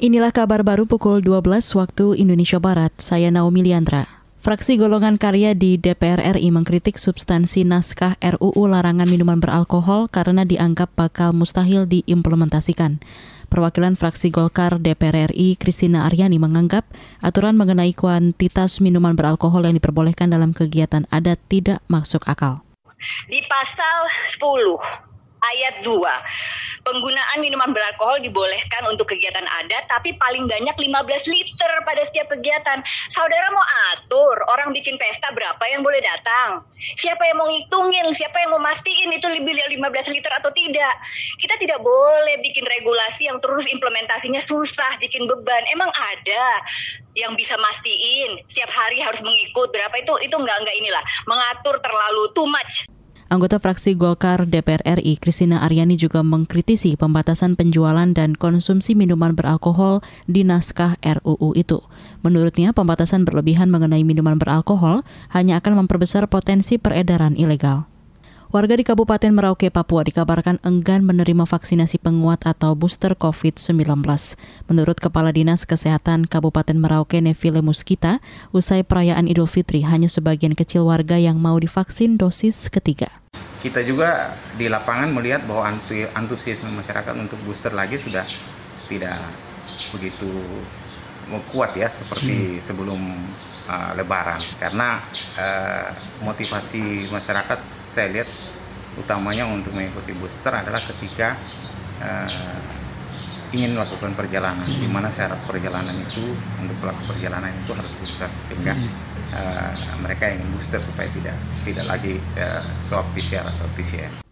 Inilah kabar baru pukul 12 waktu Indonesia Barat. Saya Naomi Liandra. Fraksi golongan karya di DPR RI mengkritik substansi naskah RUU larangan minuman beralkohol karena dianggap bakal mustahil diimplementasikan. Perwakilan fraksi Golkar DPR RI, Kristina Aryani menganggap aturan mengenai kuantitas minuman beralkohol yang diperbolehkan dalam kegiatan adat tidak masuk akal. Di pasal 10 ayat 2 penggunaan minuman beralkohol dibolehkan untuk kegiatan adat tapi paling banyak 15 liter pada setiap kegiatan. Saudara mau atur orang bikin pesta berapa yang boleh datang? Siapa yang mau ngitungin? Siapa yang mau mastiin itu lebih dari 15 liter atau tidak? Kita tidak boleh bikin regulasi yang terus implementasinya susah, bikin beban. Emang ada yang bisa mastiin setiap hari harus mengikut berapa itu itu enggak enggak inilah mengatur terlalu too much Anggota fraksi Golkar DPR RI, Kristina Aryani juga mengkritisi pembatasan penjualan dan konsumsi minuman beralkohol di naskah RUU itu. Menurutnya, pembatasan berlebihan mengenai minuman beralkohol hanya akan memperbesar potensi peredaran ilegal. Warga di Kabupaten Merauke, Papua dikabarkan enggan menerima vaksinasi penguat atau booster COVID-19. Menurut Kepala Dinas Kesehatan Kabupaten Merauke, Neville Muskita, usai perayaan Idul Fitri, hanya sebagian kecil warga yang mau divaksin dosis ketiga. Kita juga di lapangan melihat bahwa antusiasme masyarakat untuk booster lagi sudah tidak begitu kuat ya seperti hmm. sebelum uh, Lebaran karena uh, motivasi masyarakat saya lihat utamanya untuk mengikuti booster adalah ketika uh, ingin melakukan perjalanan di mana syarat perjalanan itu untuk pelaku perjalanan itu harus booster sehingga uh, mereka ingin booster supaya tidak tidak lagi uh, swab PCR atau TCM.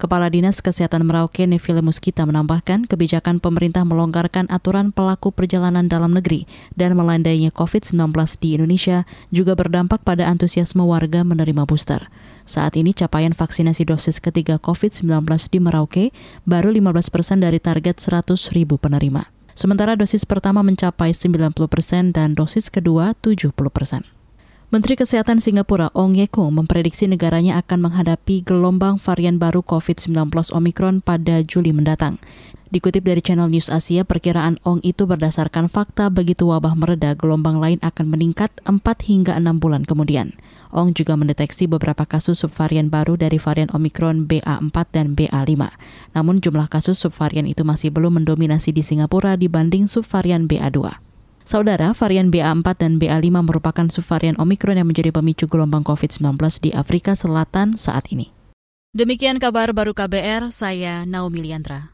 Kepala Dinas Kesehatan Merauke Neville Muskita menambahkan kebijakan pemerintah melonggarkan aturan pelaku perjalanan dalam negeri dan melandainya COVID-19 di Indonesia juga berdampak pada antusiasme warga menerima booster. Saat ini capaian vaksinasi dosis ketiga COVID-19 di Merauke baru 15 persen dari target 100 ribu penerima. Sementara dosis pertama mencapai 90 persen dan dosis kedua 70 persen. Menteri Kesehatan Singapura Ong Ye Kung memprediksi negaranya akan menghadapi gelombang varian baru COVID-19 Omicron pada Juli mendatang. Dikutip dari Channel News Asia, perkiraan Ong itu berdasarkan fakta begitu wabah mereda, gelombang lain akan meningkat 4 hingga 6 bulan kemudian. Ong juga mendeteksi beberapa kasus subvarian baru dari varian Omicron BA4 dan BA5. Namun jumlah kasus subvarian itu masih belum mendominasi di Singapura dibanding subvarian BA2. Saudara, varian BA4 dan BA5 merupakan subvarian Omikron yang menjadi pemicu gelombang COVID-19 di Afrika Selatan saat ini. Demikian kabar baru KBR, saya Naomi Liandra.